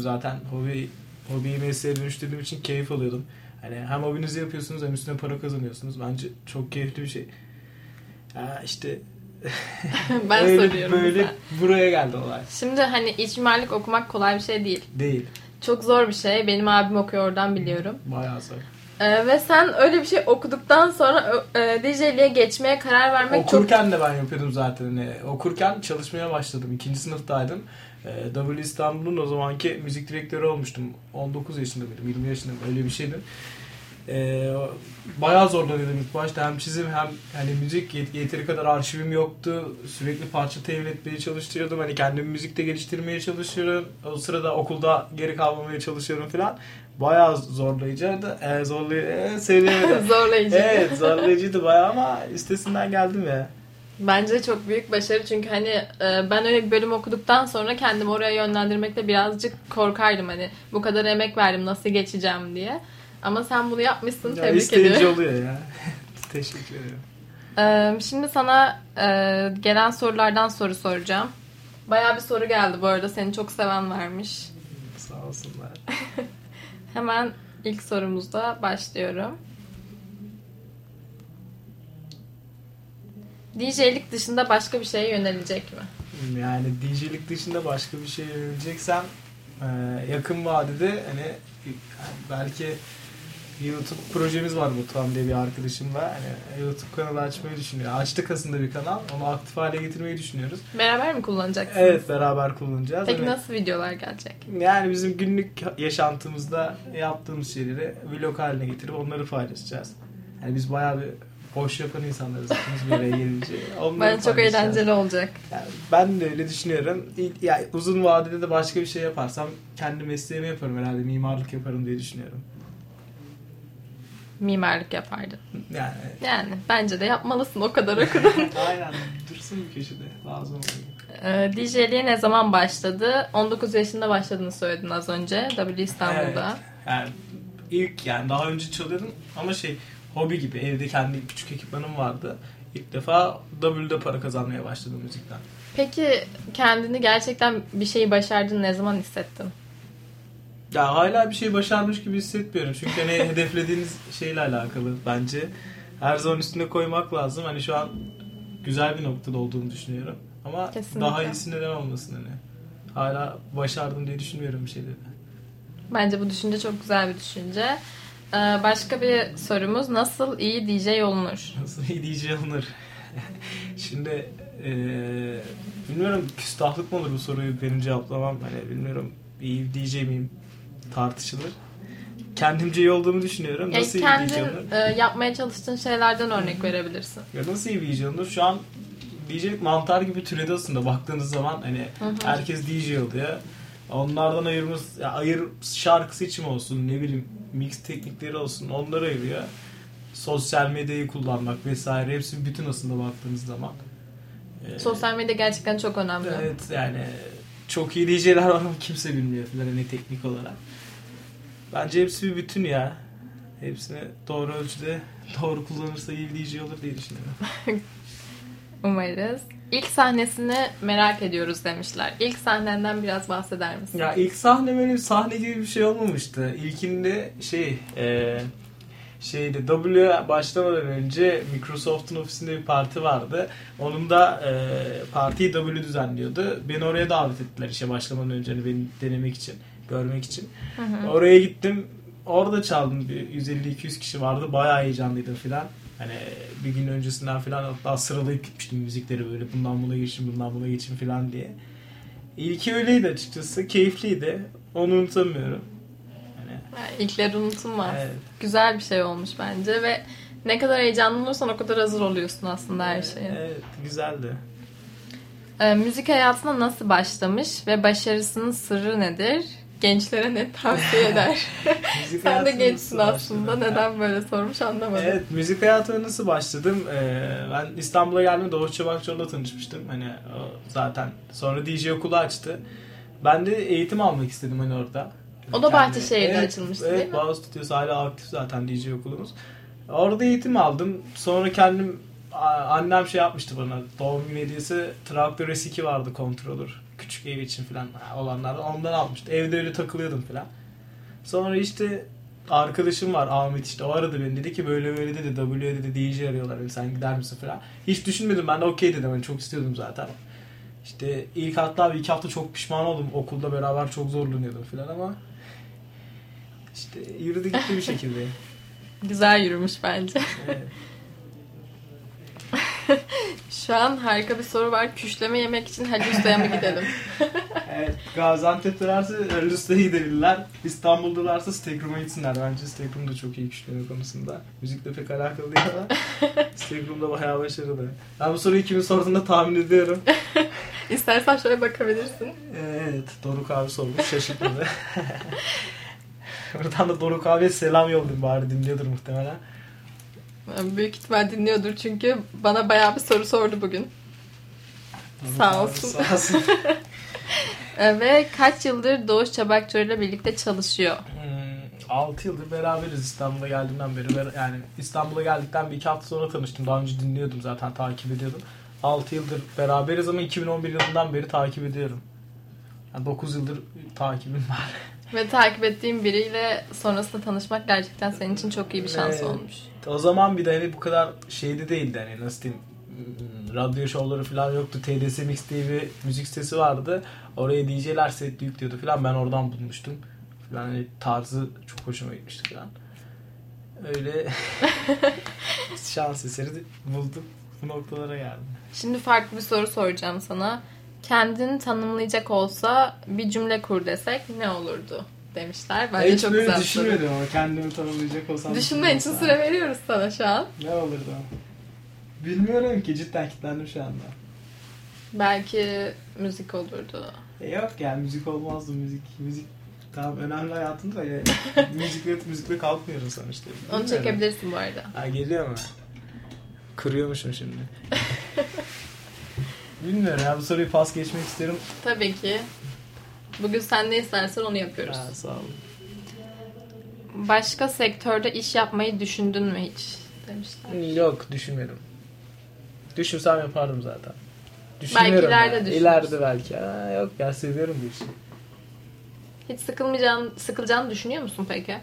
zaten hobi hobiyi mesleğe dönüştürdüğüm için keyif alıyordum. Hani hem hobinizi yapıyorsunuz hem üstüne para kazanıyorsunuz. Bence çok keyifli bir şey. Ya işte ben öyle, soruyorum. Böyle mesela. buraya geldi olay. Şimdi hani iç mimarlık okumak kolay bir şey değil. Değil. Çok zor bir şey. Benim abim okuyor oradan biliyorum. Bayağı zor. Ee, ve sen öyle bir şey okuduktan sonra e, DJ'liğe geçmeye karar vermek çok... Okurken de ben yapıyordum zaten. Hani okurken çalışmaya başladım. İkinci sınıftaydım. Ee, W İstanbul'un o zamanki müzik direktörü olmuştum. 19 yaşında mıydım? 20 yaşında mıydım? Öyle bir şeydi. Ee, bayağı zorlanıyordum ilk başta. Hem çizim hem hani müzik yet- yeteri kadar arşivim yoktu. Sürekli parça temin etmeye çalışıyordum. Hani kendimi müzikte geliştirmeye çalışıyorum. O sırada okulda geri kalmamaya çalışıyorum falan. Bayağı zorlayıcıydı. Ee, zorlay ee, söyleyemedim. Zorlayıcı. evet zorlayıcıydı bayağı ama üstesinden geldim ya. Bence çok büyük başarı çünkü hani e, ben öyle bir bölüm okuduktan sonra kendimi oraya yönlendirmekte birazcık korkardım hani bu kadar emek verdim nasıl geçeceğim diye. Ama sen bunu yapmışsın Ya tebrik isteyici ediyorum. oluyor ya. Teşekkür ederim. Ee, şimdi sana e, gelen sorulardan soru soracağım. Bayağı bir soru geldi bu arada seni çok seven varmış. Sağ olsunlar. Hemen ilk sorumuzda başlıyorum. DJ'lik dışında başka bir şeye yönelecek mi? Yani DJ'lik dışında başka bir şey yöneleceksem e, yakın vadede hani belki YouTube projemiz var Mutfağım diye bir arkadaşımla. Hani YouTube kanalı açmayı düşünüyor. Açtık aslında bir kanal. Onu aktif hale getirmeyi düşünüyoruz. Beraber mi kullanacaksınız? Evet beraber kullanacağız. Peki Hani- nasıl videolar gelecek? Yani bizim günlük yaşantımızda yaptığımız şeyleri vlog haline getirip onları paylaşacağız. Yani biz bayağı bir boş yapan insanlarız. Hepimiz bir araya gelince. Ben çok eğlenceli olacak. Yani ben de öyle düşünüyorum. İlk- Yani uzun vadede de başka bir şey yaparsam kendi mesleğimi yaparım herhalde. Mimarlık yaparım diye düşünüyorum. Mimarlık yapardın. Yani Yani bence de yapmalısın o kadar okudun. aynen dursun bir köşede. Lazım oluyor. Ee, DJ'liğe ne zaman başladı? 19 yaşında başladığını söyledin az önce. W İstanbul'da. Evet. Yani ilk yani daha önce çalıyordum ama şey hobi gibi evde kendi küçük ekipmanım vardı. İlk defa W'de para kazanmaya başladım müzikten. Peki kendini gerçekten bir şeyi başardın ne zaman hissettin? Ya hala bir şey başarmış gibi hissetmiyorum. Çünkü hani hedeflediğiniz şeyle alakalı bence. Her zaman üstüne koymak lazım. Hani şu an güzel bir noktada olduğunu düşünüyorum. Ama Kesinlikle. daha iyisi neden olmasın hani. Hala başardım diye düşünmüyorum bir şeyleri. Bence bu düşünce çok güzel bir düşünce. Ee, başka bir sorumuz nasıl iyi DJ olunur? Nasıl iyi DJ alınır? Şimdi eee, bilmiyorum küstahlık mı olur bu soruyu benim cevaplamam. Hani bilmiyorum iyi DJ miyim tartışılır. Kendimce iyi olduğumu düşünüyorum. Yani Nasıl iyi bir DJ kendin alınır? e, yapmaya çalıştığın şeylerden örnek verebilirsin. Ya nasıl iyi DJ olur? Şu an DJ'lik mantar gibi türedi aslında baktığınız zaman hani Hı hı. herkes DJ oluyor. Onlardan ayırmış, ya ayır şarkı seçimi olsun, ne bileyim mix teknikleri olsun onları ayırıyor. Sosyal medyayı kullanmak vesaire hepsi bütün aslında baktığınız zaman. Ee, Sosyal medya gerçekten çok önemli. Evet yani çok iyi DJ'ler var ama kimse bilmiyor falan hani teknik olarak. Bence hepsi bir bütün ya. Hepsini doğru ölçüde doğru kullanırsa iyi bir DJ olur diye düşünüyorum. Umarız. İlk sahnesini merak ediyoruz demişler. İlk sahnenden biraz bahseder misin? Ya ilk sahne böyle bir sahne gibi bir şey olmamıştı. İlkinde şey e, şeyde W başlamadan önce Microsoft'un ofisinde bir parti vardı. Onun da e, partiyi W düzenliyordu. Beni oraya davet ettiler işe başlamadan önce hani beni denemek için, görmek için. Hı hı. Oraya gittim. Orada çaldım. Bir 150-200 kişi vardı. Bayağı heyecanlıydım filan. Hani bir gün öncesinden filan hatta sıralayıp gitmiştim müzikleri böyle. Bundan buna geçin, bundan buna geçin filan diye. İlki öyleydi açıkçası. Keyifliydi. Onu unutamıyorum. Yani İlkler unutulmaz. evet. Güzel bir şey olmuş bence ve ne kadar heyecanlı olursan o kadar hazır oluyorsun aslında her şeye. Evet, güzeldi. Ee, müzik hayatına nasıl başlamış ve başarısının sırrı nedir? Gençlere ne tavsiye eder? Sen de hayatına gençsin aslında. Neden böyle sormuş anlamadım. Evet, müzik hayatıma nasıl başladım? Ee, ben İstanbul'a geldiğimde Doğuş Çabakçıoğlu'la tanışmıştım. Hani zaten sonra DJ okulu açtı. Ben de eğitim almak istedim hani orada. O da Bahçeşehir'de evet, açılmıştı evet, değil mi? Boğaz Stüdyosu hala aktif zaten DJ okulumuz. Orada eğitim aldım. Sonra kendim annem şey yapmıştı bana. Doğum günü hediyesi Traktör S2 vardı kontrolör. Küçük ev için falan olanlardan ondan almıştı. Evde öyle takılıyordum falan. Sonra işte arkadaşım var Ahmet işte o aradı beni dedi ki böyle böyle dedi W dedi DJ arıyorlar dedi sen gider misin falan. Hiç düşünmedim ben de okey dedim hani çok istiyordum zaten. İşte ilk hatta bir iki hafta çok pişman oldum okulda beraber çok zorlanıyordum falan ama işte yürüdü gitti bir şekilde. Güzel yürümüş bence. Evet. Şu an harika bir soru var. Küşleme yemek için Hacı Usta'ya mı gidelim? Evet, Gaziantep'telerse Erlus'ta gidebilirler. İstanbul'dalarsa Steak Room'a gitsinler. Bence Steak Room da çok iyi küşleme konusunda. Müzikle pek alakalı değil ama Steak Room da bayağı başarılı. Ben bu soruyu kimin sorduğunda tahmin ediyorum. İstersen şöyle bakabilirsin. Evet, Doruk abi sormuş. Şaşırtmadı. Buradan da Doruk abiye selam yollayayım bari dinliyordur muhtemelen. Büyük ihtimal dinliyordur çünkü bana bayağı bir soru sordu bugün. Doruk Sağ olsun. Sağ olsun. Ee, Ve kaç yıldır Doğuş Çabakçı ile birlikte çalışıyor? Hmm, 6 yıldır beraberiz İstanbul'a geldiğimden beri. Ber- Yani İstanbul'a geldikten bir iki hafta sonra tanıştım. Daha önce dinliyordum zaten takip ediyordum. 6 yıldır beraberiz ama 2011 yılından beri takip ediyorum. Yani 9 yıldır takibim var. Ve takip ettiğim biriyle sonrasında tanışmak gerçekten senin için çok iyi bir şans Evet. olmuş. O zaman bir de hani bu kadar şeyde değildi hani nasıl diyeyim radyo şovları falan yoktu. TDS Mix diye bir müzik sitesi vardı. Oraya DJ'ler set yüklüyordu falan. Ben oradan bulmuştum. Falan hani tarzı çok hoşuma gitmişti falan. Öyle şans eseri buldum. Bu noktalara geldim. Şimdi farklı bir soru soracağım sana. Kendini tanımlayacak olsa bir cümle kur desek ne olurdu demişler. Bence Hiç çok böyle güzel soru. düşünmedim ama kendimi tanımlayacak olsam. Düşünmen için süre veriyoruz sana şu an. Ne olurdu? Bilmiyorum ki cidden kilitlendim şu anda. Belki müzik olurdu. E yok yani müzik olmazdı müzik. Müzik tamam önemli hayatında ya. müzikle, müzikle kalkmıyoruz sonuçta. Onu Bilmiyorum. çekebilirsin bu arada. Ha geliyor mu? Kırıyormuşum şimdi. Bilmiyorum ya bu soruyu pas geçmek isterim. Tabii ki. Bugün sen ne istersen onu yapıyoruz. Ha, sağ olun. Başka sektörde iş yapmayı düşündün mü hiç? Demişler. Yok düşünmedim. Düşünsem yapardım zaten. Düşünüyorum ileride ya. düşünürsün. İleride belki. Ha, yok ya seviyorum bu işi. Hiç sıkılmayacağını, sıkılacağını düşünüyor musun peki?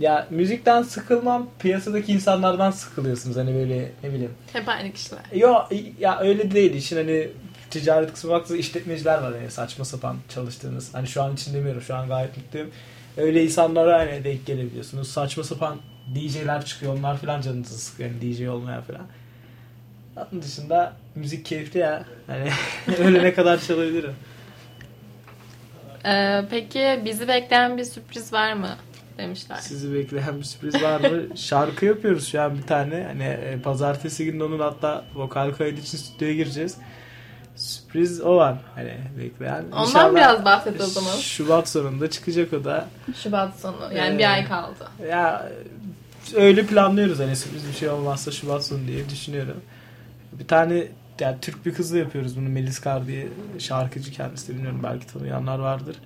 Ya müzikten sıkılmam. Piyasadaki insanlardan sıkılıyorsunuz hani böyle ne bileyim. Hep aynı kişiler. Yo ya öyle değil. İşin hani ticaret kısmı baktığınızda işletmeciler var yani saçma sapan çalıştığınız. Hani şu an için demiyorum. Şu an gayet mutluyum. Öyle insanlara hani denk gelebiliyorsunuz. Saçma sapan DJ'ler çıkıyor. Onlar falan canınızı sıkıyor. Yani DJ olmaya falan. Onun dışında müzik keyifli ya. Hani ölene kadar çalabilirim. Ee, peki bizi bekleyen bir sürpriz var mı? Demişler. Sizi bekleyen bir sürpriz var mı? Şarkı yapıyoruz şu an bir tane. Hani e, pazartesi günü onun hatta vokal kaydı için stüdyoya gireceğiz. Sürpriz o var. Hani bekleyen. Ondan İnşallah biraz bahset o zaman. Şubat sonunda çıkacak o da. Şubat sonu. Yani Ee, bir ay kaldı. Ya öyle planlıyoruz hani sürpriz bir şey olmazsa Şubat sonu diye düşünüyorum. Bir tane yani Türk bir kızla yapıyoruz bunu Melis Kar diye şarkıcı kendisi de bilmiyorum belki tanıyanlar vardır.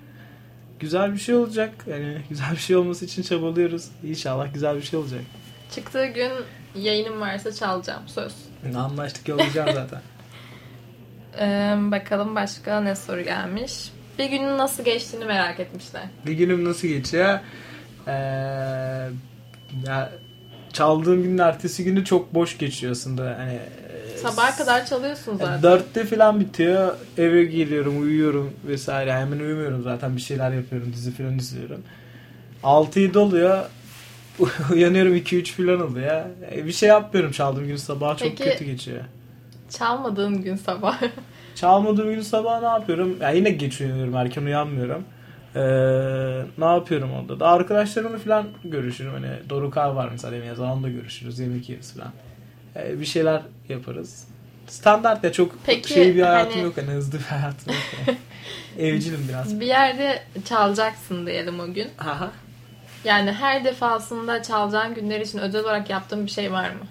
Güzel bir şey olacak. Yani güzel bir şey olması için çabalıyoruz. İnşallah güzel bir şey olacak. Çıktığı gün yayınım varsa çalacağım. Söz. Anlaştık yollayacağım zaten. Ee, bakalım başka ne soru gelmiş. Bir günün nasıl geçtiğini merak etmişler. bir günüm nasıl geçiyor? Ee, ya çaldığım günün ertesi günü çok boş geçiyor aslında. Hani e, Sabaha kadar çalıyorsun zaten. Dörtte falan bitiyor. Eve geliyorum, uyuyorum vesaire. Hemen uyumuyorum zaten. Bir şeyler yapıyorum, dizi falan izliyorum. 6-7 oluyor. Uyanıyorum 2-3 falan oluyor. E, Bir şey yapmıyorum çaldığım gün sabah çok Peki- kötü geçiyor. Çalmadığın gün sabah. Çalmadığım gün sabah ne yapıyorum? Ya yine geç uyanıyorum, erken uyanmıyorum. Ee, ne yapıyorum onda da? Arkadaşlarımla falan görüşürüm. Hani Doruk abi var mesela yemeğe zaman da görüşürüz, yemek yeriz falan. Ee, bir şeyler yaparız. Standart ya çok Peki, şey bir hayatım hani- yok hani hızlı bir hayatım yok. Yani. Evcilim biraz. bir yerde çalacaksın diyelim o gün. Aha. Yani her defasında çalacağın günler için özel olarak yaptığın bir şey var mı?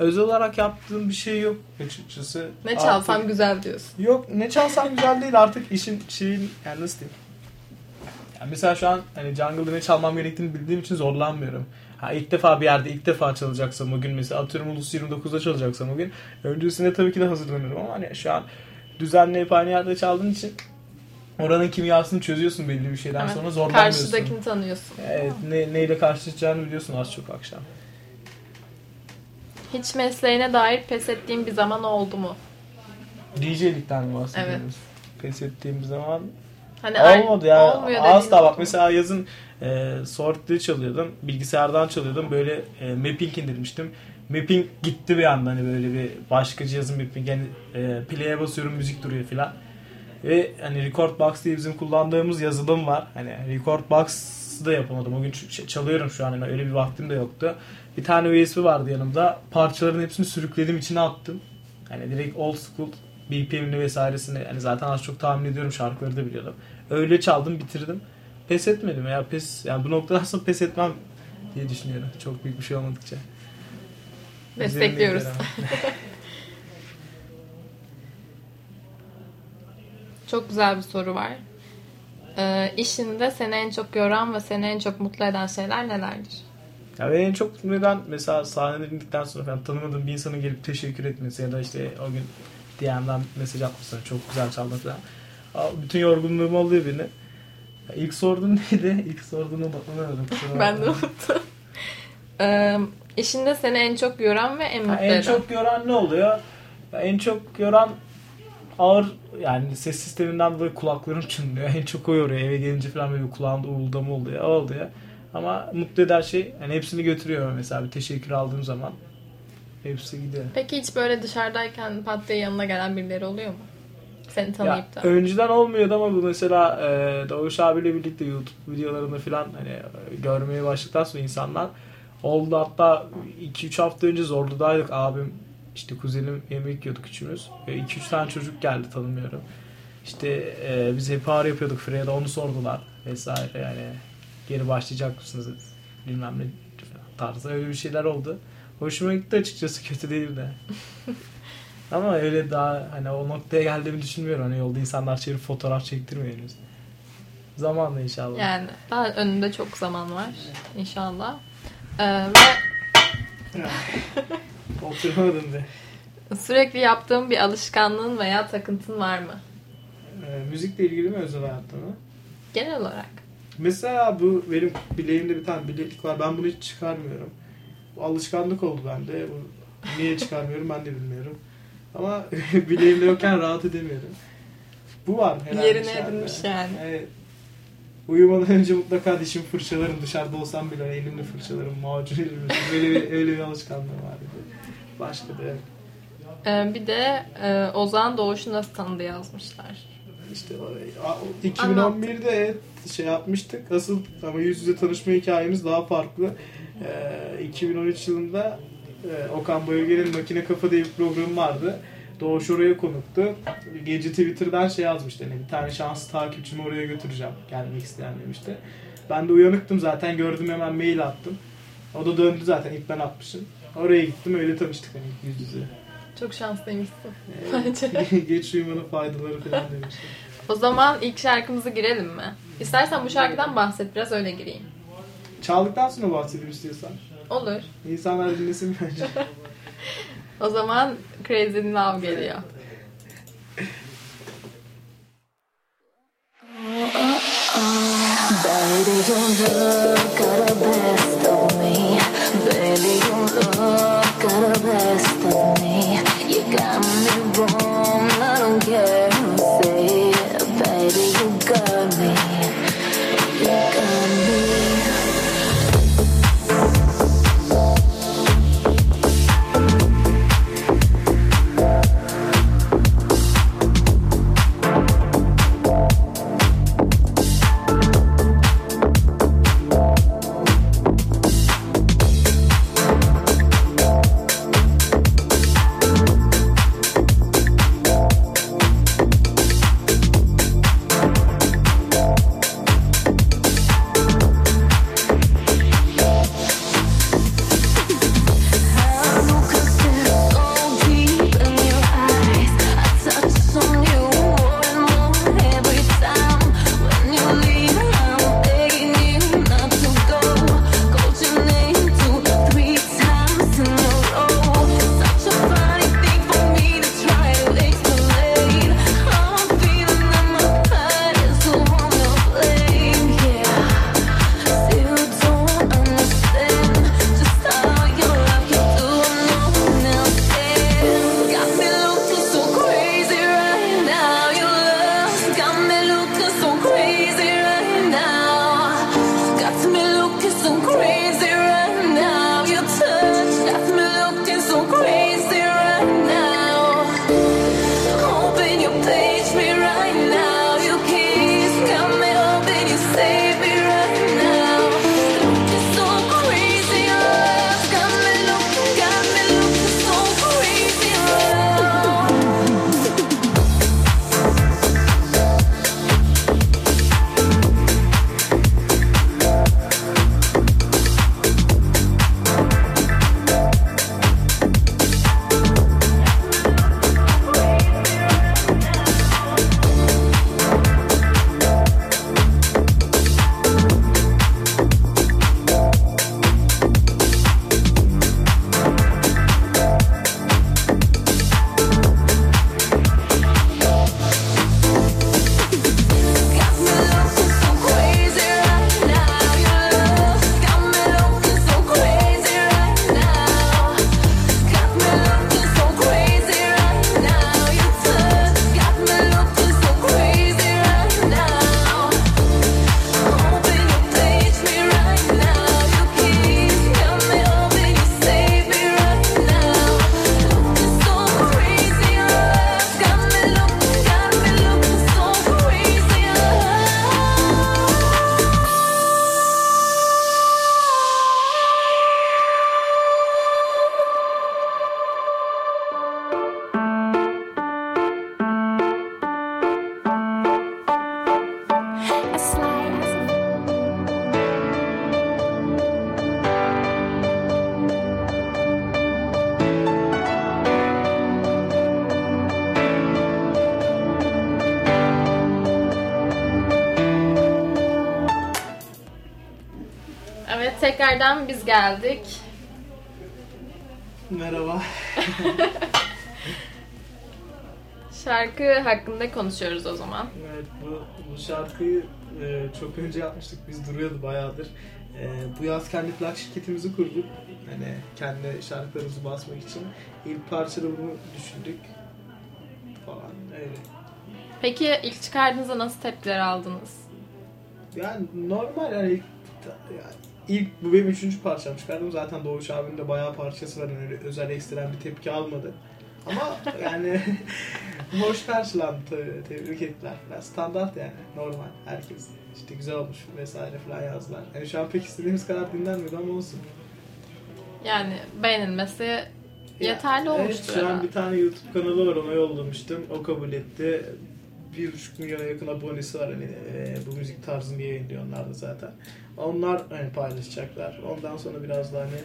Özel olarak yaptığım bir şey yok açıkçası. Ne çalsam Artık- güzel diyorsun. Yok ne çalsam güzel değil artık işin şeyin yani nasıl diyeyim. Yani mesela şu an hani jungle'da ne çalmam gerektiğini bildiğim için zorlanmıyorum. Ha ilk defa bir yerde ilk defa çalacaksam o gün mesela atıyorum Ulus 29'da çalacaksam o gün öncesinde tabii ki de hazırlanıyorum ama hani şu an düzenli hep aynı yerde çaldığım için oranın kimyasını çözüyorsun belli bir şeyden Evet. sonra zorlanmıyorsun. Karşıdakini tanıyorsun. Evet, ne, neyle karşılaşacağını biliyorsun az çok akşam. Hiç mesleğine dair pes ettiğin bir zaman oldu mu? DJ'likten mi bahsediyoruz? Evet. Pes ettiğim zaman Hani olmadı ya. olmuyor Asla bak mesela yazın e, Sort'ta çalıyordum. Bilgisayardan çalıyordum. Böyle e, mapping indirmiştim. Mapping gitti bir anda hani böyle bir başka cihazın mapping. Yani e, play'e basıyorum müzik duruyor filan. Ve hani Record Box diye bizim kullandığımız yazılım var. Hani Record Box'ı da yapamadım. O gün çalıyorum şu an. Yani öyle bir vaktim de yoktu. Bir tane USB vardı yanımda. Parçaların hepsini sürükledim içine attım. Hani direkt old school BPM'ini vesairesini hani zaten az çok tahmin ediyorum şarkıları da biliyordum. Öyle çaldım bitirdim. Pes etmedim ya pes yani bu noktadan sonra pes etmem diye düşünüyorum. Çok büyük bir şey olmadıkça. Destekliyoruz. Çok güzel bir soru var. Ee, işinde seni en çok yoran ve seni en çok mutlu eden şeyler nelerdir? Ya beni en çok neden mesela sahnede indikten sonra falan tanımadığım bir insanın gelip teşekkür etmesi ya da işte o gün DM'den mesaj atması çok güzel çaldın falan. Bütün yorgunluğumu alıyor beni. Ya ilk sorduğun neydi? İlk sorduğunu unutmadım. Ben de unuttum. Ee, işinde seni en çok yoran ve en Ha, mutlu en eden. çok yoran ne oluyor? En çok yoran ağır yani ses sisteminden dolayı kulaklarım çınlıyor. En çok o yoruyor. Eve gelince falan böyle kulağımda uğuldama oluyor. O oluyor. Ama mutlu eden şey yani hepsini götürüyor mesela bir teşekkür aldığım zaman. Hepsi gidiyor. Peki hiç böyle dışarıdayken pat diye yanına gelen birileri oluyor mu? Seni Ya, tanıyıp da. önceden olmuyordu ama bu mesela e, Doğuş abiyle birlikte YouTube videolarında falan hani görmeye başladıktan sonra insanlar oldu hatta 2-3 hafta önce Zorlu'daydık abim işte kuzenim yemek yiyorduk üçümüz. 2-3 tane çocuk geldi tanımıyorum. İşte e, biz hep ağrı yapıyorduk Freya onu sordular vesaire yani geri başlayacak mısınız bilmem ne tarzı öyle bir şeyler oldu. Hoşuma gitti açıkçası kötü değil de. Ama öyle daha hani o noktaya geldiğimi düşünmüyorum. Hani yolda insanlar çevirip fotoğraf çektirmiyor henüz. Zamanla inşallah. Yani daha önünde çok zaman var inşallah. Ee, ve Oturamadım de. sürekli yaptığın bir alışkanlığın veya takıntın var mı? Ee, müzikle ilgili mi özel hayatta mı? Genel olarak. Mesela bu benim bileğimde bir tane bileklik var. Ben bunu hiç çıkarmıyorum. Bu alışkanlık oldu bende. Bu niye çıkarmıyorum ben de bilmiyorum. Ama bileğimde yokken rahat edemiyorum. Bu var herhalde. Yerine edinmiş yani. Evet. Uyumadan önce mutlaka dişimi fırçalarım. Dışarıda olsam bile elimle fırçalarım. Macun elimle. Öyle bir, öyle bir alışkanlığım var. Başka yok. Ee, bir de e, Ozan Doğuş'u nasıl tanıdı yazmışlar. İşte o- a- o 2011'de evet, şey yapmıştık. Asıl ama yüz yüze tanışma hikayemiz daha farklı. Ee, 2013 yılında e, Okan Bayülgen'in Makine Kafa diye bir programı vardı. Doğuş oraya konuktu. Gece Twitter'dan şey yazmıştı. Hani bir tane şanslı takipçimi oraya götüreceğim. Gelmek isteyen demişti. Ben de uyanıktım zaten. Gördüm hemen mail attım. O da döndü zaten. ilk ben atmışım. Oraya gittim. Öyle tanıştık hani yüz yüze. Çok şanslıymışsın. Bence. Geç uyumanın faydaları falan demişti. O zaman ilk şarkımızı girelim mi? İstersen bu şarkıdan bahset biraz öyle gireyim. Çaldıktan sonra bahsedeyim istiyorsan. Olur. İnsanlar dinlesin bence. O zaman Crazy in Love geliyor. Baby, you look at the at the best of me. You got me wrong, tekrardan biz geldik. Merhaba. Şarkı hakkında konuşuyoruz o zaman. Evet bu, bu şarkıyı e, çok önce yapmıştık. Biz duruyordu bayağıdır. E, bu yaz kendi plak şirketimizi kurduk. Hani kendi şarkılarımızı basmak için. İlk parçada bunu düşündük. Falan öyle. Peki ilk çıkardığınızda nasıl tepkiler aldınız? Yani normal ilk, yani ilk bu benim üçüncü parçam çıkardım. Zaten Doğuş abinin de bayağı parçası var. Yani öyle özel ekstrem bir tepki almadı. Ama yani hoş karşılandı. Tebrik ettiler. Biraz standart yani. Normal. Herkes işte güzel olmuş vesaire falan yazdılar. Yani şu an pek istediğimiz kadar dinlenmiyor ama olsun. Yani beğenilmesi yeterli Ya, olmuştur Evet şu an bir tane YouTube kanalı var ona yollamıştım. O kabul etti. Bir buçuk milyona yakın abonesi var hani e, bu müzik tarzını yayınlıyor onlar da zaten. Onlar hani paylaşacaklar. Ondan sonra biraz daha hani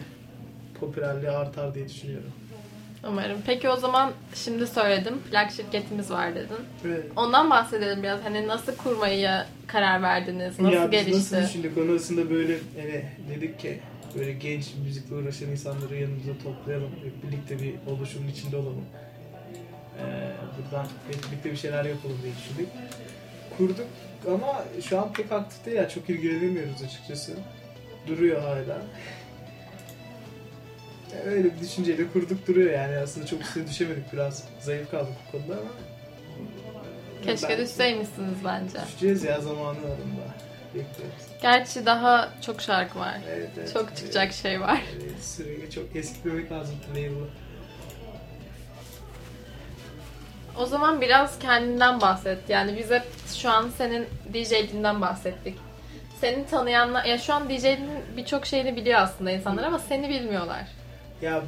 popülerliği artar diye düşünüyorum. Umarım. Peki o zaman şimdi söyledim. Plak şirketimiz var dedin. Evet. Ondan bahsedelim biraz. Hani nasıl kurmaya karar verdiniz? Nasıl ya biz gelişti? nasıl düşündük? Onun arasında böyle hani dedik ki böyle genç müzikle uğraşan insanları yanımıza toplayalım. Hep birlikte bir oluşumun içinde olalım. Ee, buradan hep birlikte bir şeyler yapalım diye düşündük. Kurduk ama şu an pek aktif değil ya. Çok ilgilenemiyoruz açıkçası. Duruyor hala. Öyle bir düşünceyle kurduk duruyor yani. Aslında çok üstüne düşemedik. Biraz zayıf kaldık bu konuda ama. Keşke Ben- düşseymişsiniz bence. Düşeceğiz ya zamanı var onda. Bekliyoruz. Gerçi daha çok şarkı var. Evet, evet. Çok çıkacak şey var. Evet, sürekli çok eskilemek lazım label'ı. O zaman biraz kendinden bahset. Yani biz hep şu an senin DJ'liğinden bahsettik. Seni tanıyanlar, ya şu an DJ'liğin birçok şeyini biliyor aslında insanlar ama seni bilmiyorlar. Ya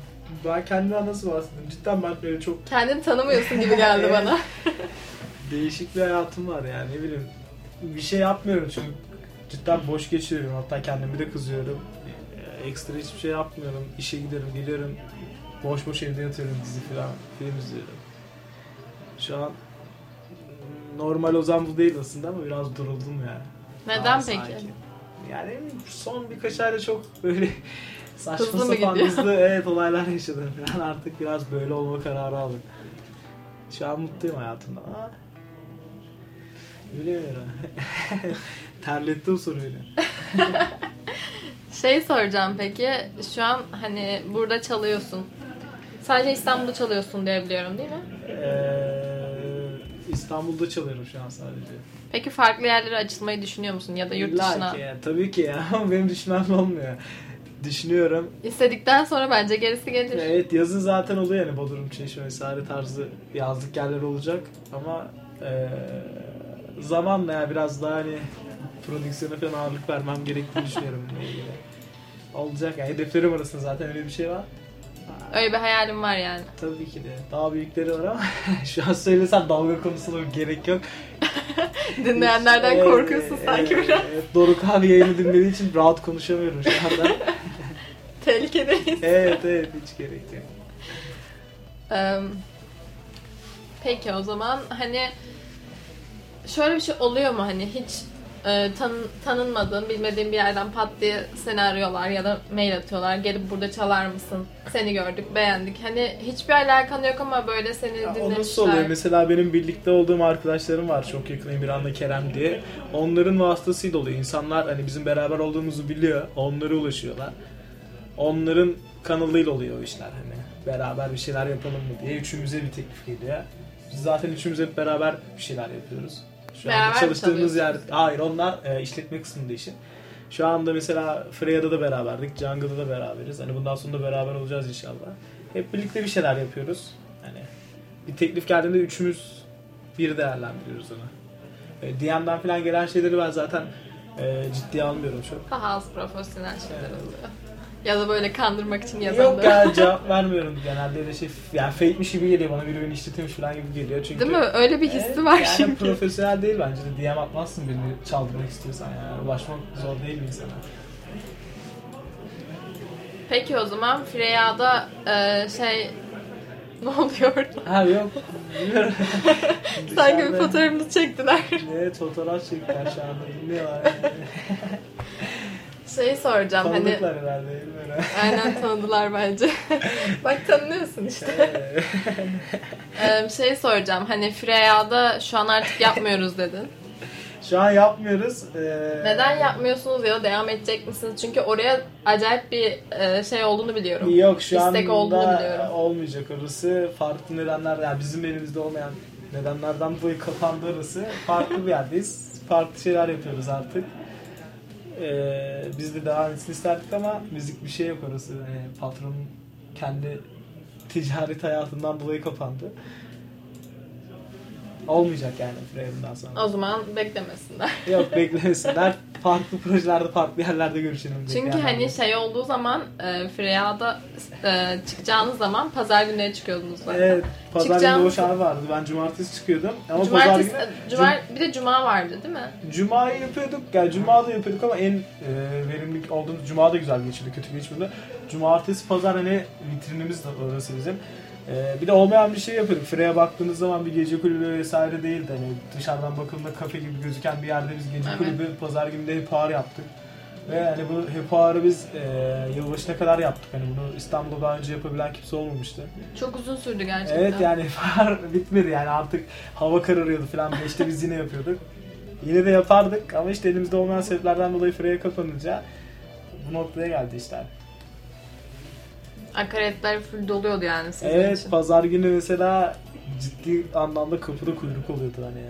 ben kendimden nasıl bahsedeyim? Cidden ben böyle çok Kendini tanımıyorsun gibi geldi bana. değişik bir hayatım var yani ne bileyim. Bir şey yapmıyorum çünkü cidden boş geçiriyorum. Hatta kendimi de kızıyorum. Ee, Ekstra hiçbir şey yapmıyorum. İşe gidiyorum, geliyorum. Boş boş evde yatıyorum, dizi falan, film izliyorum. Şu an normal Ozan bu değil aslında ama biraz duruldum yani. Neden Daha peki? sakin. Yani son birkaç ayda çok böyle saçma Hızlı sapan hızlı evet olaylar yaşadım. Ben artık biraz böyle olma kararı aldım. Şu an mutluyum hayatımda ama bilemiyorum. Terletti o soru beni. Şey soracağım peki, şu an hani burada çalıyorsun. Sadece İstanbul'da çalıyorsun diye biliyorum değil mi? Ee, İstanbul'da çalıyorum şu an sadece. Peki farklı yerlere açılmayı düşünüyor musun ya da yurt İlla dışına? ki ya, tabii ki ya ama benim düşünmem olmuyor. Düşünüyorum. İstedikten sonra bence gerisi gelir. Evet yazın zaten oluyor yani Bodrum, Çeşme vesaire tarzı yazlık yerler olacak ama eee zamanla ya biraz daha hani prodüksiyona falan ağırlık vermem gerektiğini düşünüyorum. Olacak yani hedeflerim arasında zaten öyle bir şey var. Öyle bir hayalim var yani. Tabii ki de daha büyükleri var ama şu an söylesem dalga konusuna gerek yok. Dinleyenlerden Evet, korkuyorsun evet, sanki biraz. evet. Doruk abi yayını dinlediği için rahat konuşamıyorum şu anda. Tehlikedeyiz. evet evet hiç gerek yok. Eee, Peki o zaman hani şöyle bir şey oluyor mu hani hiç e, tan- tanınmadığın bilmediğin bir yerden pat diye seni arıyorlar ya da mail atıyorlar gelip burada çalar mısın seni gördük beğendik hani hiçbir alakan yok ama böyle seni Ya o dinlemişler. nasıl oluyor? Mesela benim birlikte olduğum arkadaşlarım var çok yakın Emirhan'la Kerem diye. Onların vasıtasıyla oluyor. İnsanlar hani bizim beraber olduğumuzu biliyor. Onlara ulaşıyorlar. Onların kanalıyla oluyor o işler hani. Beraber bir şeyler yapalım mı diye üçümüze bir teklif geliyor. Biz zaten üçümüz hep beraber bir şeyler yapıyoruz. Şu Beraber anda çalıştığımız yer... Hayır onlar e, işletme kısmında işin. Şu anda mesela Freya'da da beraberdik, Jungle'da da beraberiz. Hani bundan sonra da beraber olacağız inşallah. Hep birlikte bir şeyler yapıyoruz. Hani bir teklif geldiğinde üçümüz bir değerlendiriyoruz onu. E, DM'den falan gelen şeyleri ben zaten e, ciddiye almıyorum çok. Daha az profesyonel şeyler oluyor. Ya da böyle kandırmak için Yok yazanlar. ya cevap vermiyorum genelde öyle şey yani fake'miş gibi geliyor bana biri beni işletiyormuş falan gibi geliyor çünkü Değil mi? Öyle bir hissi Evet, var yani çünkü. profesyonel değil bence de DM atmazsın birini çaldırmak istiyorsan yani ulaşmak zor değil mi insana? Peki o zaman Freya'da e, şey ne oluyor? Ha yok bilmiyorum. Sanki bir fotoğrafımızı çektiler. Evet fotoğraf çektiler şu anda dinliyorlar. Şeyi soracağım hani Tanıdıklar herhalde. bilmiyorum. aynen tanıdılar bence. Bak tanıyorsun işte. Ee, şey soracağım hani Freya'da şu an artık yapmıyoruz dedin. Şu an yapmıyoruz. Ee, Neden yapmıyorsunuz ya da devam edecek misiniz? Çünkü oraya acayip bir e, şey olduğunu biliyorum. Yok şu İstek olduğunu biliyorum. olmayacak orası. Farklı nedenler yani bizim elimizde olmayan nedenlerden dolayı kapandı orası. Farklı bir yerdeyiz. Farklı şeyler yapıyoruz artık. Ee, biz de devam etsin isterdik ama müzik bir şey yok orası. Yani patronun kendi ticaret hayatından dolayı kapandı. Olmayacak yani Freya'dan sonra. O zaman beklemesinler. Yok beklemesinler. farklı projelerde, farklı yerlerde görüşelim. Çünkü bekleyenlerle. hani şey olduğu zaman e, Freya'da e, çıkacağınız zaman pazar günleri çıkıyordunuz zaten. Evet, pazar günü Çıkacağım- Doğuş abi vardı. Ben cumartesi çıkıyordum. Ama pazar Cumartesi, günü cumar, bir de cuma vardı değil mi? Cuma'yı yapıyorduk. Yani Cuma da yapıyorduk ama en e, verimli olduğumuz Cuma da güzel geçirdi. Kötü geçmedi. Cumartesi, pazar hani vitrinimiz de orası bizim. E, bir de olmayan bir şey yapıyorduk. Freya baktığınız zaman bir gece kulübü vesaire değildi. Hani dışarıdan bakıldığında kafe gibi gözüken bir yerde biz gece Evet. kulübü, pazar günü de hep ağır yaptık. Ve hani bu hep ağrı biz e, yılbaşına kadar yaptık. Hani bunu İstanbul'da daha önce yapabilen kimse olmamıştı. Çok uzun sürdü gerçekten. Evet yani far bitmedi yani artık hava kararıyordu falan işte biz yine yapıyorduk. Yine de yapardık ama işte elimizde olmayan sebeplerden dolayı Freya kapanınca bu noktaya geldi işler. Akaretler full doluyordu yani sizin Evet için. pazar günü mesela ciddi anlamda kapıda kuyruk oluyordu hani.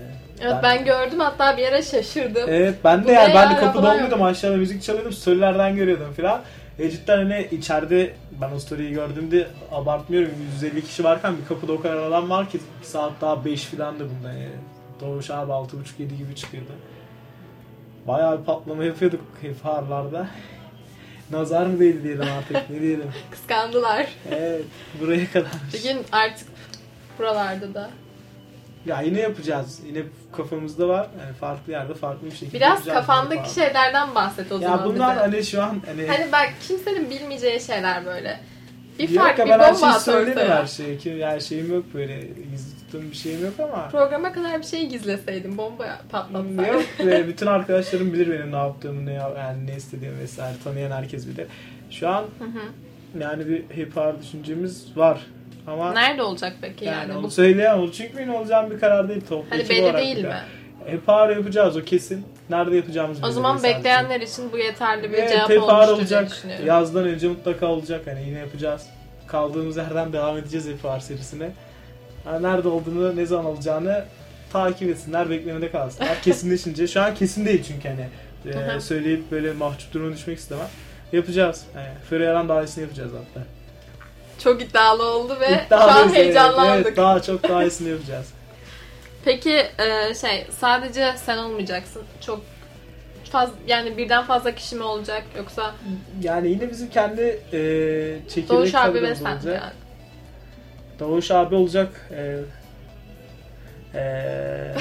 Evet ben gördüm hatta bir yere şaşırdım. Evet ben Bu de yani ne ben de kapıda olmuyordum aşağıda müzik çalıyordum storylerden görüyordum filan. E cidden hani içeride ben o story'i gördüğümde abartmıyorum 150 kişi varken bir kapıda o kadar adam var ki saat daha 5 filan da bunda yani. Doğuş abi 6.30-7 gibi çıkıyordu. Bayağı bir patlama yapıyorduk hep harlarda. Nazar mı değdi diyelim artık ne diyelim. Kıskandılar. Evet buraya kadar. Bir gün artık buralarda da. Ya yine yapacağız. Yine kafamızda var. Yani farklı yerde farklı bir şekilde Biraz kafandaki şeylerden bahset o Ya zaman bunlar bize. hani şu an hani Hani bak kimsenin bilmeyeceği şeyler böyle. Bir Yok fark ya, bir ben her bomba şeyi söylerim her şeyi. Ki yani şeyim yok böyle gizli tuttuğum bir şeyim yok ama. Programa kadar bir şey gizleseydin bomba patlatsaydın. yok ve bütün arkadaşlarım bilir benim ne yaptığımı, ne yani ne istediğimi vesaire tanıyan herkes bilir. Şu an Hı hı. yani bir hip hop düşüncemiz var. Ama Nerede olacak peki yani? yani, onu bu söyleyemem. Çünkü ne olacağım bir karar değil. Toplu hani belli olarak değil mi? Hip hop yapacağız o kesin. Nerede yapacağımızı O zaman sadece. bekleyenler için bu yeterli bir Evet, cevap olmuştur diye olacak. Yazdan önce mutlaka olacak. Hani yine yapacağız. Kaldığımız yerden devam edeceğiz hip hop serisine. Yani nerede olduğunu, ne zaman olacağını takip etsinler, beklemede kalsınlar. Kesinleşince. Şu an kesin değil çünkü hani. E, söyleyip böyle mahcup duruma düşmek istemem. Yapacağız. Yani Ferrera'dan daha iyisini yapacağız hatta. Çok iddialı oldu ve şu an evet. heyecanlandık. Evet, daha çok daha iyisini yapacağız. Peki e, şey sadece sen olmayacaksın. Çok fazla yani birden fazla kişi mi olacak yoksa Yani yine bizim kendi e, çekirdek Doğuş abi ve sen olacak. yani. Doğuş abi olacak. E, e,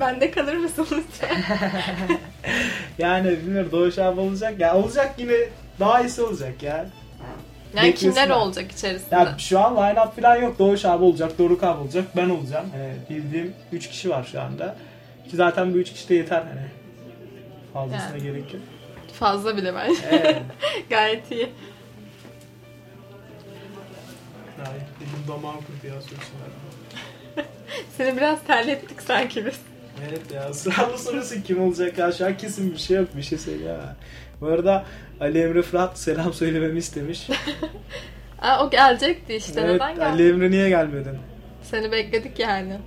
Bende kalır mısın lütfen? yani bilmiyorum Doğuş abi olacak. Ya olacak yine daha iyisi olacak ya. Yani Beklesinler. kimler olacak içerisinde? Ya şu an line up falan yok. Doğuş abi olacak, Doruk abi olacak, ben olacağım. Hani bildiğim 3 kişi var şu anda. Ki zaten bu 3 kişi de yeter hani. Fazlasına Yani. gerek yok. Fazla bile bence. Evet. Gayet iyi. Yani benim damağım kurdu ya içinden. Seni biraz terlettik sanki biz. Evet ya sıralı sorusu kim olacak ya şu an kesin bir şey yok bir şey söyle Bu arada Ali Emre Fırat selam söylememi istemiş. Aa, o gelecekti işte. evet, Neden geldi? Ali Emre niye gelmedin? Seni bekledik yani. Ee,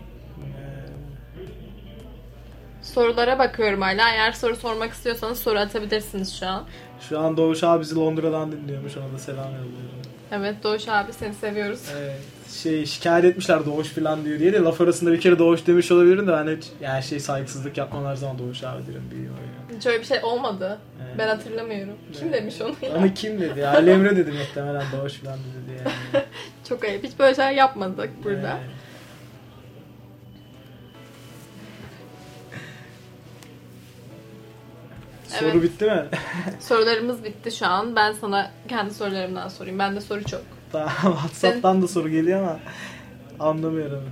Sorulara bakıyorum hala. Eğer soru sormak istiyorsanız soru atabilirsiniz şu an. Şu an Doğuş abi bizi Londra'dan dinliyormuş ona da selam yolluyorum. Evet Doğuş abi seni seviyoruz. Evet, şey şikayet etmişler Doğuş falan diyor diye de laf arasında bir kere Doğuş demiş olabilirim de ben hiç yani şey saygısızlık yapmam her zaman Doğuş abi derim büyüğüm öyle. Hiç öyle bir şey olmadı. Evet. Ben hatırlamıyorum. Kim Evet. demiş onu ya? Onu kim dedi ya? Ali Emre dedi muhtemelen Doğuş falan dedi yani. Çok ayıp. Hiç böyle şeyler yapmadık burada. Evet. Soru Evet. bitti mi? Sorularımız bitti şu an. Ben sana kendi sorularımdan sorayım. Bende soru çok. Tamam, WhatsApp'tan da soru geliyor ama anlamıyorum.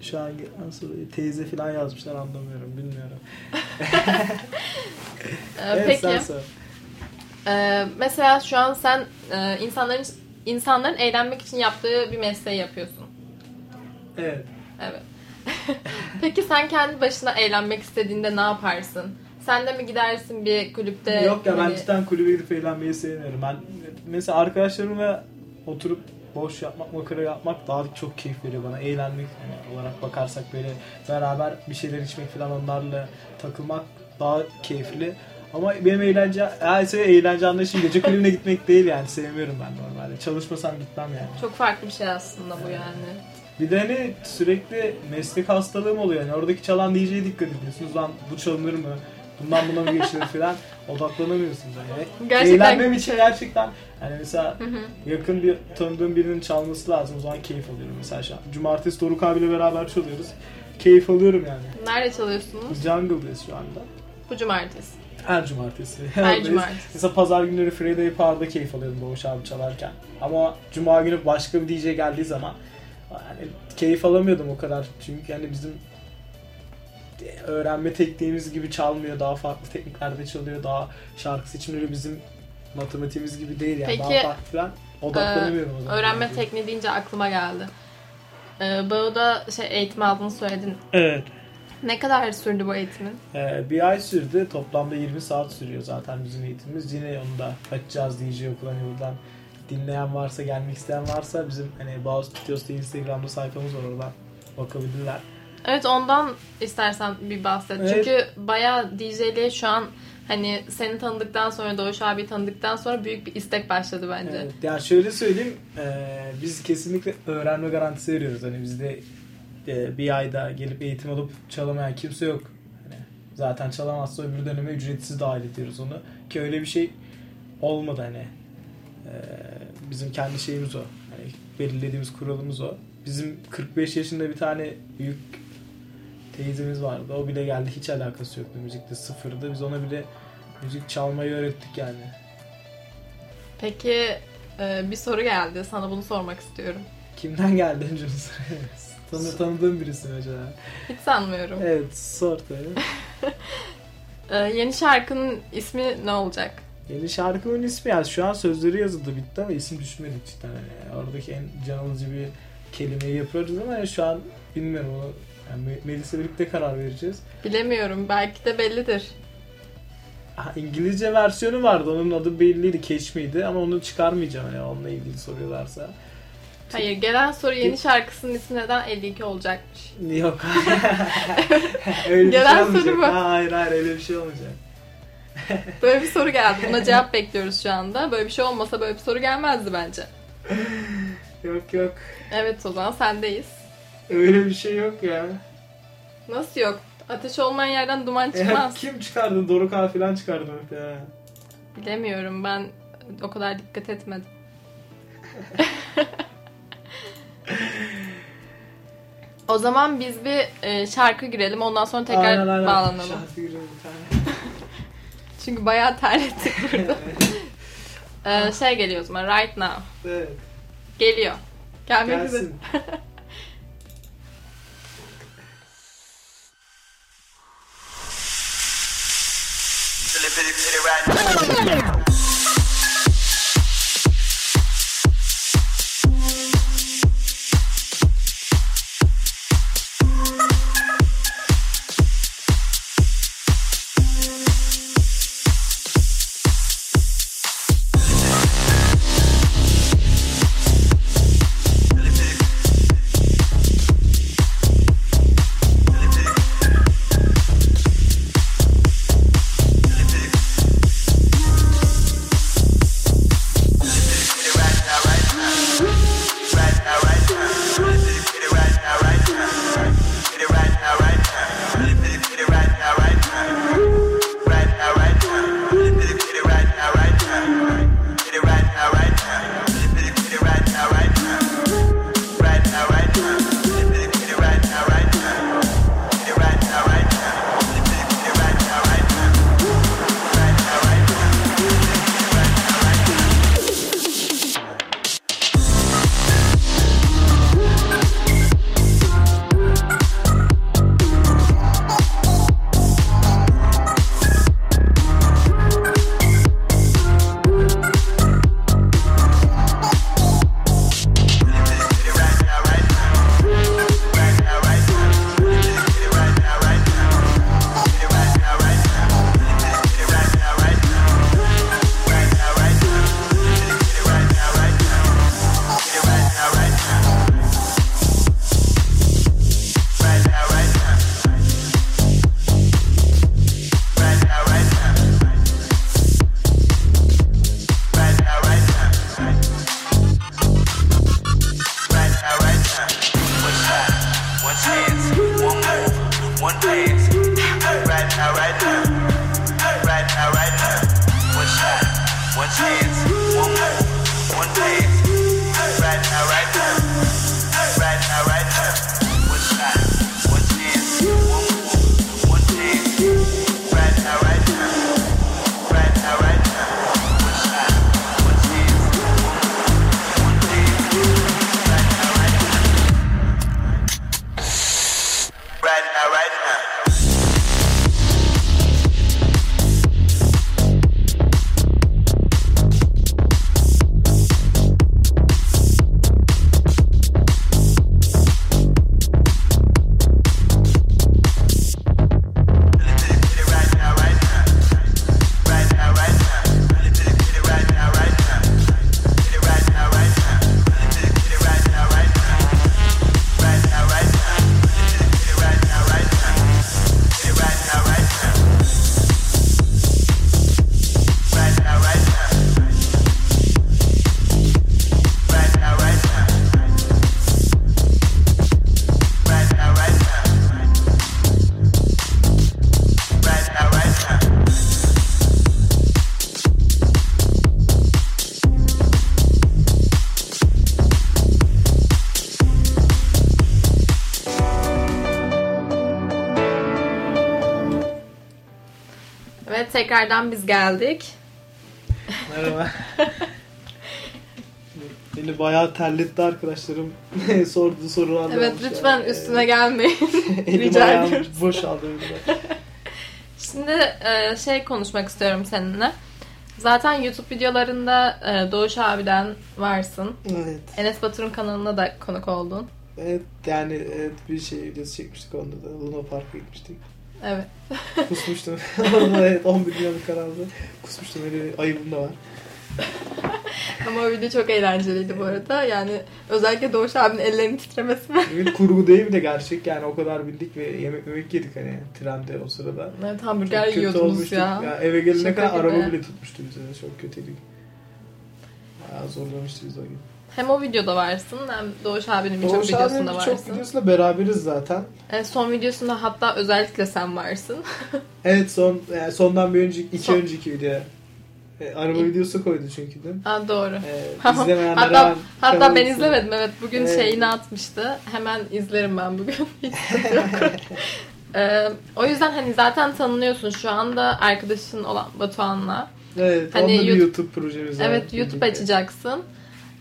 Şu an gelen soruyu teyze falan yazmışlar anlamıyorum bilmiyorum. Ee, Evet peki. sen sor. Ee, mesela şu an sen e, insanların insanların eğlenmek için yaptığı bir mesleği yapıyorsun. Evet. Evet. Peki sen kendi başına eğlenmek istediğinde ne yaparsın? Sen de mi gidersin bir kulüpte? Yok ya ben hani- cidden kulübe gidip eğlenmeyi sevmiyorum. Ben mesela arkadaşlarımla oturup boş yapmak, makara yapmak daha çok keyif veriyor bana. Eğlenmek yani olarak bakarsak böyle beraber bir şeyler içmek falan onlarla takılmak daha keyifli. Ama benim eğlence, yani eğlence anlayışım gece kulübüne gitmek değil yani sevmiyorum ben normalde. Çalışmasam gitmem yani. Çok farklı bir şey aslında bu yani. Bir de hani sürekli meslek hastalığım oluyor. Yani oradaki çalan DJ'ye dikkat ediyorsunuz. Lan bu çalınır mı? Bundan buna mı geçilir falan. Odaklanamıyorsunuz yani. Gerçekten- Eğlenmem için gerçekten yani mesela yakın bir tanıdığım birinin çalması lazım. O zaman keyif alıyorum mesela şu an. Cumartesi Doruk abiyle beraber çalıyoruz. Keyif alıyorum yani. Nerede çalıyorsunuz? Jungle'dayız şu anda. Bu cumartesi. Her cumartesi. Her cumartesi. Mesela pazar günleri Friday Par'da keyif alıyorum Doğuş abi çalarken. Ama cuma günü başka bir DJ geldiği zaman yani keyif alamıyordum o kadar. Çünkü yani bizim öğrenme tekniğimiz gibi çalmıyor. Daha farklı tekniklerde çalıyor. Daha şarkı seçimleri bizim matematiğimiz gibi değil yani. Peki, daha farklı falan. Odaklanamıyorum o zaman. Öğrenme tekniği deyince aklıma geldi. Ee, Bağı'da şey eğitim aldığını söyledin. Evet. Ne kadar sürdü bu eğitimin? Ee, bir ay sürdü. Toplamda 20 saat sürüyor zaten bizim eğitimimiz. Yine onu da açacağız DJ okuldan yoldan. Dinleyen varsa, gelmek isteyen varsa bizim hani Bağız Studios'ta Instagram'da sayfamız var oradan bakabilirler. Evet ondan istersen bir bahset. Evet. Çünkü bayağı DJ'liğe şu an hani seni tanıdıktan sonra Doğuş abi tanıdıktan sonra büyük bir istek başladı bence. Evet, yani şöyle söyleyeyim, ee, biz kesinlikle öğrenme garantisi veriyoruz. Hani bizde e, bir ayda gelip eğitim alıp çalamayan kimse yok. Hani zaten çalamazsa öbür döneme ücretsiz dahil ediyoruz onu. Ki öyle bir şey olmadı hani. Ee, bizim kendi şeyimiz o. Hani belirlediğimiz kuralımız o. Bizim 45 yaşında bir tane büyük teyzemiz vardı. O bile geldi hiç alakası yoktu müzikte sıfırdı. Biz ona bile müzik çalmayı öğrettik yani. Peki e, bir soru geldi. Sana bunu sormak istiyorum. Kimden geldi önce bu soru? Tanı, tanıdığım birisi acaba? Hiç sanmıyorum. Evet sor tabii. E, yeni şarkının ismi ne olacak? Yeni şarkımın ismi yani şu an sözleri yazıldı bitti ama isim düşünmedik cidden. Yani oradaki en can alıcı bir kelimeyi yapıyoruz ama şu an bilmiyorum onu. Yani Me- Melis'le birlikte karar vereceğiz. Bilemiyorum. Belki de bellidir. Ha, İngilizce versiyonu vardı. Onun adı belliydi. Catch miydi ama onu çıkarmayacağım hani onunla ilgili soruyorlarsa. Hayır gelen soru yeni şarkısının ismi neden 52 olacakmış? Yok. öyle bir Gelen şey soru bu. Ha, hayır hayır öyle bir şey olmayacak. Böyle bir soru geldi. Buna cevap bekliyoruz şu anda. Böyle bir şey olmasa böyle bir soru gelmezdi bence. Yok yok. Evet o zaman sendeyiz. Öyle bir şey yok ya. Nasıl yok? Ateş olmayan yerden duman çıkmaz. kim çıkardı? Doruk abi falan çıkardı muhtemelen. Bilemiyorum ben o kadar dikkat etmedim. o zaman biz bir e, şarkı girelim ondan sonra tekrar Aynen, aynen. bağlanalım. Şarkı girelim bir tane. Çünkü bayağı terlettik burada. E, şey geliyor o zaman right now. evet. Geliyor. Gelmek üzere. Gelsin. Silly pitty pitty right. one day. Tekrardan biz geldik. Merhaba. Beni bayağı terletti arkadaşlarım. Sorduğu sorular Evet lütfen yani. üstüne gelmeyin. Rica ayağım ediyoruz. boşaldı. Şimdi e, şey konuşmak istiyorum seninle. Zaten YouTube videolarında e, Doğuş abiden varsın. Evet. Enes Batur'un kanalına da konuk oldun. Evet yani evet, bir şey videosu çekmiştik onda da. Luna Park'a gitmiştik. Evet. Kusmuştum. Evet 11 milyonluk kanalda. Kusmuştum öyle ayıbım da var. Ama o video çok eğlenceliydi bu arada. Yani özellikle Doğuş abinin ellerinin titremesi ve Evet, kurgu değil bir de gerçek yani o kadar bindik ve yemek yemek yedik hani trende o sırada. evet, hamburger Çok yiyordunuz olmuştuk. ya. eve gelene Şaka kadar gibi. araba bile tutmuştu bize. Çok kötüydük. Bayağı zorlamıştı biz o gün. Hem o videoda varsın hem Doğuş abinin birçok Doğuş abinin videosunda varsın. birçok videosunda beraberiz zaten. E, son videosunda hatta özellikle sen varsın. Evet son yani sondan bir önceki iki Son- önceki video. E, araba videosu koydu çünkü değil mi? Aa, doğru. E, izlemeyenlere hatta hatta ben izlemedim evet bugün Evet. şeyini atmıştı. Hemen izlerim ben bugün. Ee, o yüzden hani zaten tanınıyorsun şu anda arkadaşın olan Batuhan'la. Evet, Hani onda bir YouTube- YouTube projemiz var. Evet YouTube açacaksın.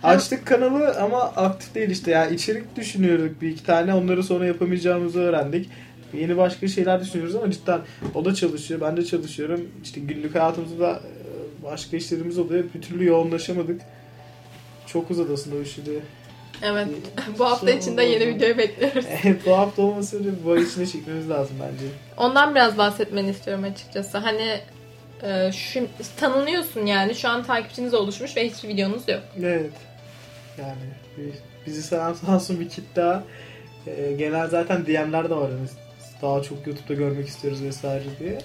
Açtık kanalı ama aktif değil işte. Yani içerik düşünüyorduk bir iki tane. Onları sonra yapamayacağımızı öğrendik. Yeni başka şeyler düşünüyoruz ama cidden o da çalışıyor. Ben de çalışıyorum. İşte günlük hayatımızda da e, başka işlerimiz oluyor. Bir türlü yoğunlaşamadık. Çok uzadı aslında o işi de. Evet. Bu hafta içinde yeni videoyu bekliyoruz. Evet, bu hafta olmasa bile bu ay içine çekmemiz lazım bence. Ondan biraz bahsetmeni istiyorum açıkçası. Hani e, şu, tanınıyorsun yani. Şu an takipçiniz oluşmuş ve hiç videonuz yok. Evet. Yani bizi seven sağ olsun bir kitle daha. Ee, genel zaten DM'ler de var. Hani daha çok YouTube'da görmek istiyoruz vesaire diye.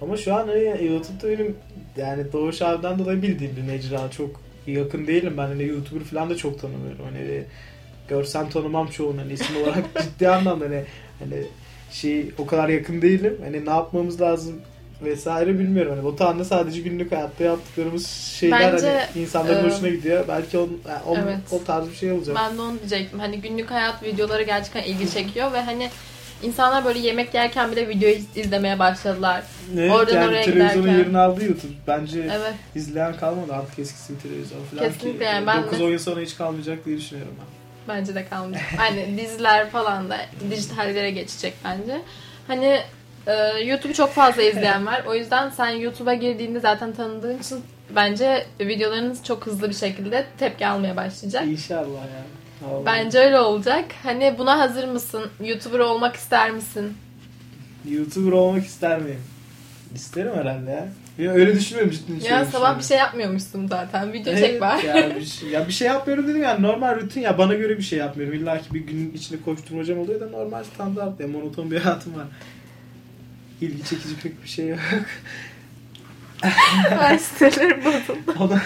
Ama şu an hani YouTube'da benim yani Doğuş abiden dolayı bildiğim bir mecra. Çok yakın değilim. Ben hani YouTuber falan da çok tanımıyorum. Hani görsem tanımam çoğunu. Hani isim olarak ciddi anlamda hani, hani şey o kadar yakın değilim. Hani ne yapmamız lazım vesaire bilmiyorum. Hani Batuhan'da sadece günlük hayatta yaptıklarımız şeyler Bence, hani insanların e, hoşuna gidiyor. Belki on, on- Evet. o tarz bir şey olacak. Ben de onu diyecektim. Hani günlük hayat videoları gerçekten ilgi çekiyor ve hani insanlar böyle yemek yerken bile videoyu izlemeye başladılar. Evet, oradan yani oraya televizyonun giderken. yerini aldı YouTube. Bence Evet. izleyen kalmadı artık eskisi televizyon falan Kesinlikle ki. yani ben 9-10 yıl sonra hiç kalmayacak diye düşünüyorum ben. Bence de kalmayacak. Hani diziler falan da dijitallere geçecek bence. Hani e, YouTube'u çok fazla izleyen var. O yüzden sen YouTube'a girdiğinde zaten tanıdığın için bence videolarınız çok hızlı bir şekilde tepki almaya başlayacak. İnşallah yani. Vallahi. Bence öyle olacak. Hani buna hazır mısın? YouTuber olmak ister misin? YouTuber olmak ister miyim? İsterim herhalde ya. Ya öyle düşünmüyorum ciddi. Ya sabah bir şey yapmıyormuşsun zaten. Video Evet, çek var. Ya bir, şey, ya bir şey yapmıyorum dedim yani normal rutin ya bana göre bir şey yapmıyorum. İlla ki bir günün içinde koşturmacam oluyor da normal standart ya monoton bir hayatım var. İlgi çekici pek bir şey yok. Ay sinirlerim bozuldu. O da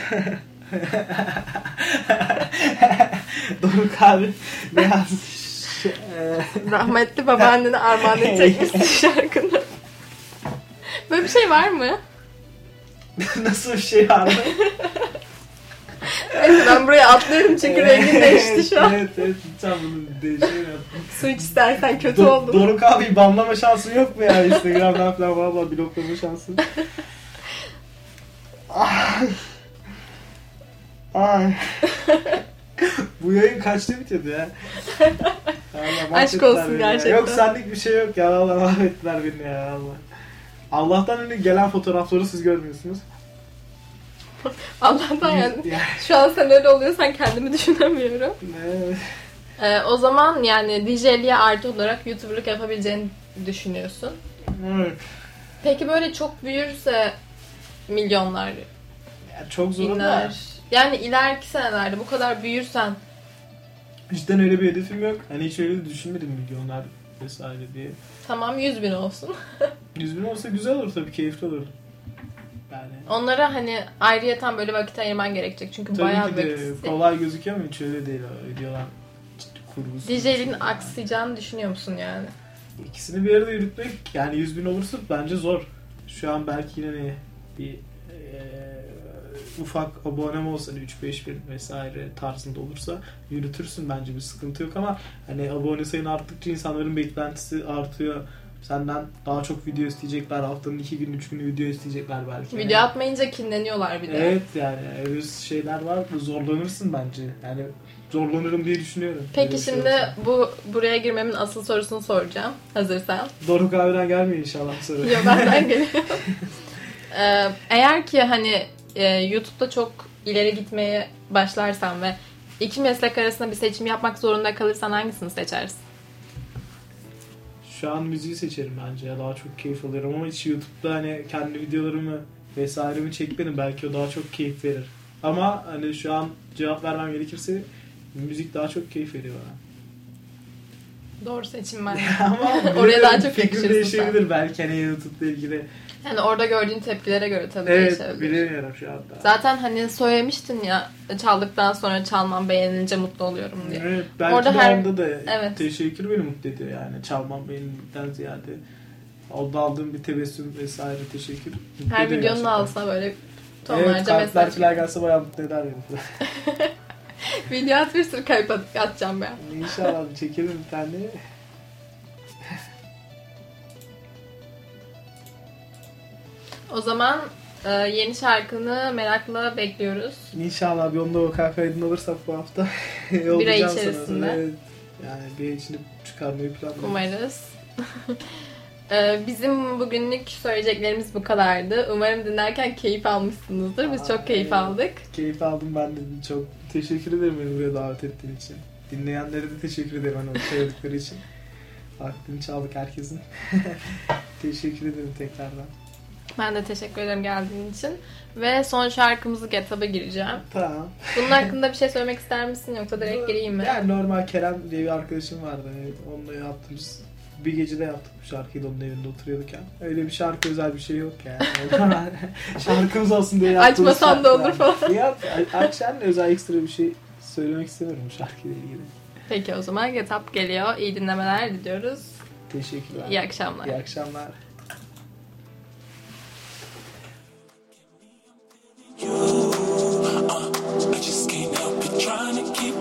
Doruk abi ne yazmış? Ee, Rahmetli babaannene armağan edecekmişsin şarkını. Böyle bir şey var mı? Nasıl bir şey vardı? Neyse ben buraya atlıyorum çünkü rengin değişti şu an. Evet evet lütfen bunu değiştirelim. Su iç istersen kötü Do- oldum. Doruk abi banlama şansın yok mu ya Instagram'dan falan valla bloklama şansın. Ay. Ay. Bu yayın kaçta bitiyordu ya? Allah, Aşk olsun ya. gerçekten. Yok senlik bir şey yok ya. Allah mahvettiler beni ya. Allah. Allah'tan hani gelen fotoğrafları siz görmüyorsunuz. Allah'tan yani. Ya, Şu an sen öyle oluyorsan kendimi düşünemiyorum. ne- Ee, o zaman yani DJ'liğe artı olarak YouTuber'lık yapabileceğini düşünüyorsun. Evet. Peki böyle çok büyürse milyonlar Ya çok zor iner. Yani ileriki senelerde bu kadar büyürsen cidden öyle bir hedefim yok. Hani hiç öyle düşünmedim milyonlar vesaire diye. tamam 100 bin olsun. 100 bin olsa güzel olur tabii keyifli olur. Yani Onlara hani ayrıyeten böyle vakit ayırman gerekecek. Çünkü tabii bayağı ki de vakit. kolay gözüküyor ama hiç öyle değil. Ciddi kurgusu. DJ'liğin aksayacağını düşünüyor musun yani? İkisini bir arada yürütmek yani 100 bin olursa bence zor. Şu an belki yine ne bir eee, ufak abonem olsa hani 3-5 bin vesaire tarzında olursa yürütürsün bence bir sıkıntı yok ama hani abone sayın arttıkça insanların beklentisi artıyor Senden daha çok video isteyecekler. Haftanın iki gün, üç günü video isteyecekler belki. Video atmayınca kinleniyorlar bir de. Evet yani öyle şeyler var. Zorlanırsın bence. Yani zorlanırım diye düşünüyorum. Peki şey şimdi olsa. bu buraya girmemin asıl sorusunu soracağım. Hazırsan. Doruk abiden gelmiyor inşallah soru. Yo benden geliyor. Ee, eğer ki hani e, YouTube'da çok ileri gitmeye başlarsan ve iki meslek arasında bir seçim yapmak zorunda kalırsan hangisini seçersin? Şu an müziği seçerim bence ya daha çok keyif alıyorum ama hiç YouTube'da hani kendi videolarımı vesairemi çekmedim belki o daha çok keyif verir. Ama hani şu an cevap vermem gerekirse müzik daha çok keyif veriyor bana. Doğru seçim bence. Ama Oraya daha çok yakışırsın değişebilir belki hani YouTube'la ilgili. Yani orada gördüğün tepkilere göre tabii Evet değişebilir. bilemiyorum şu anda. Zaten hani söylemiştin ya çaldıktan sonra çalmam beğenilince mutlu oluyorum diye. Evet, belki Orada de her- onda da Evet. teşekkür beni mutlu ediyor yani. Çalmam benimden ziyade. Orada aldığım bir tebessüm vesaire teşekkür. Her videonun altına böyle Evet tonlarca kalpler mesaj. falan gelse bayağı mutlu eder beni. Video at bir sürü kalp at- atacağım ben. İnşallah çekelim bir tane. O zaman e, yeni şarkını merakla bekliyoruz. İnşallah bir onda vokal kaydını alırsak bu hafta yollayacağım sana. içerisinde. Evet. Yani bir içini çıkarmayı planlıyorum. Umarız. E, Bizim bugünlük söyleyeceklerimiz bu kadardı. Umarım dinlerken keyif almışsınızdır. Biz çok keyif Ay. aldık. Keyif aldım ben de çok. Teşekkür ederim beni buraya davet ettiğin için. Dinleyenlere de teşekkür ederim hani söyledikleri için. Aklını çaldık herkesin. teşekkür ederim tekrardan. Ben de teşekkür ederim geldiğin için. Ve son şarkımızı Get Up'a gireceğim. Tamam. Bunun hakkında bir şey söylemek ister misin yoksa direkt gireyim mi? Yani normal Kerem diye bir arkadaşım vardı. Evet, onunla yaptığımız bir gecede yaptık bu şarkıyı onun evinde oturuyorduk yani. Öyle bir şarkı özel bir şey yok yani. Şarkımız olsun diye yaptığımız Açmasam da olur yani. falan. Ya aç yani özel ekstra bir şey söylemek istemiyorum bu şarkıyla ilgili. Peki o zaman Get Up geliyor. İyi dinlemeler diliyoruz. Teşekkürler. İyi akşamlar. İyi akşamlar. you. Uh, I just can't help it trying to keep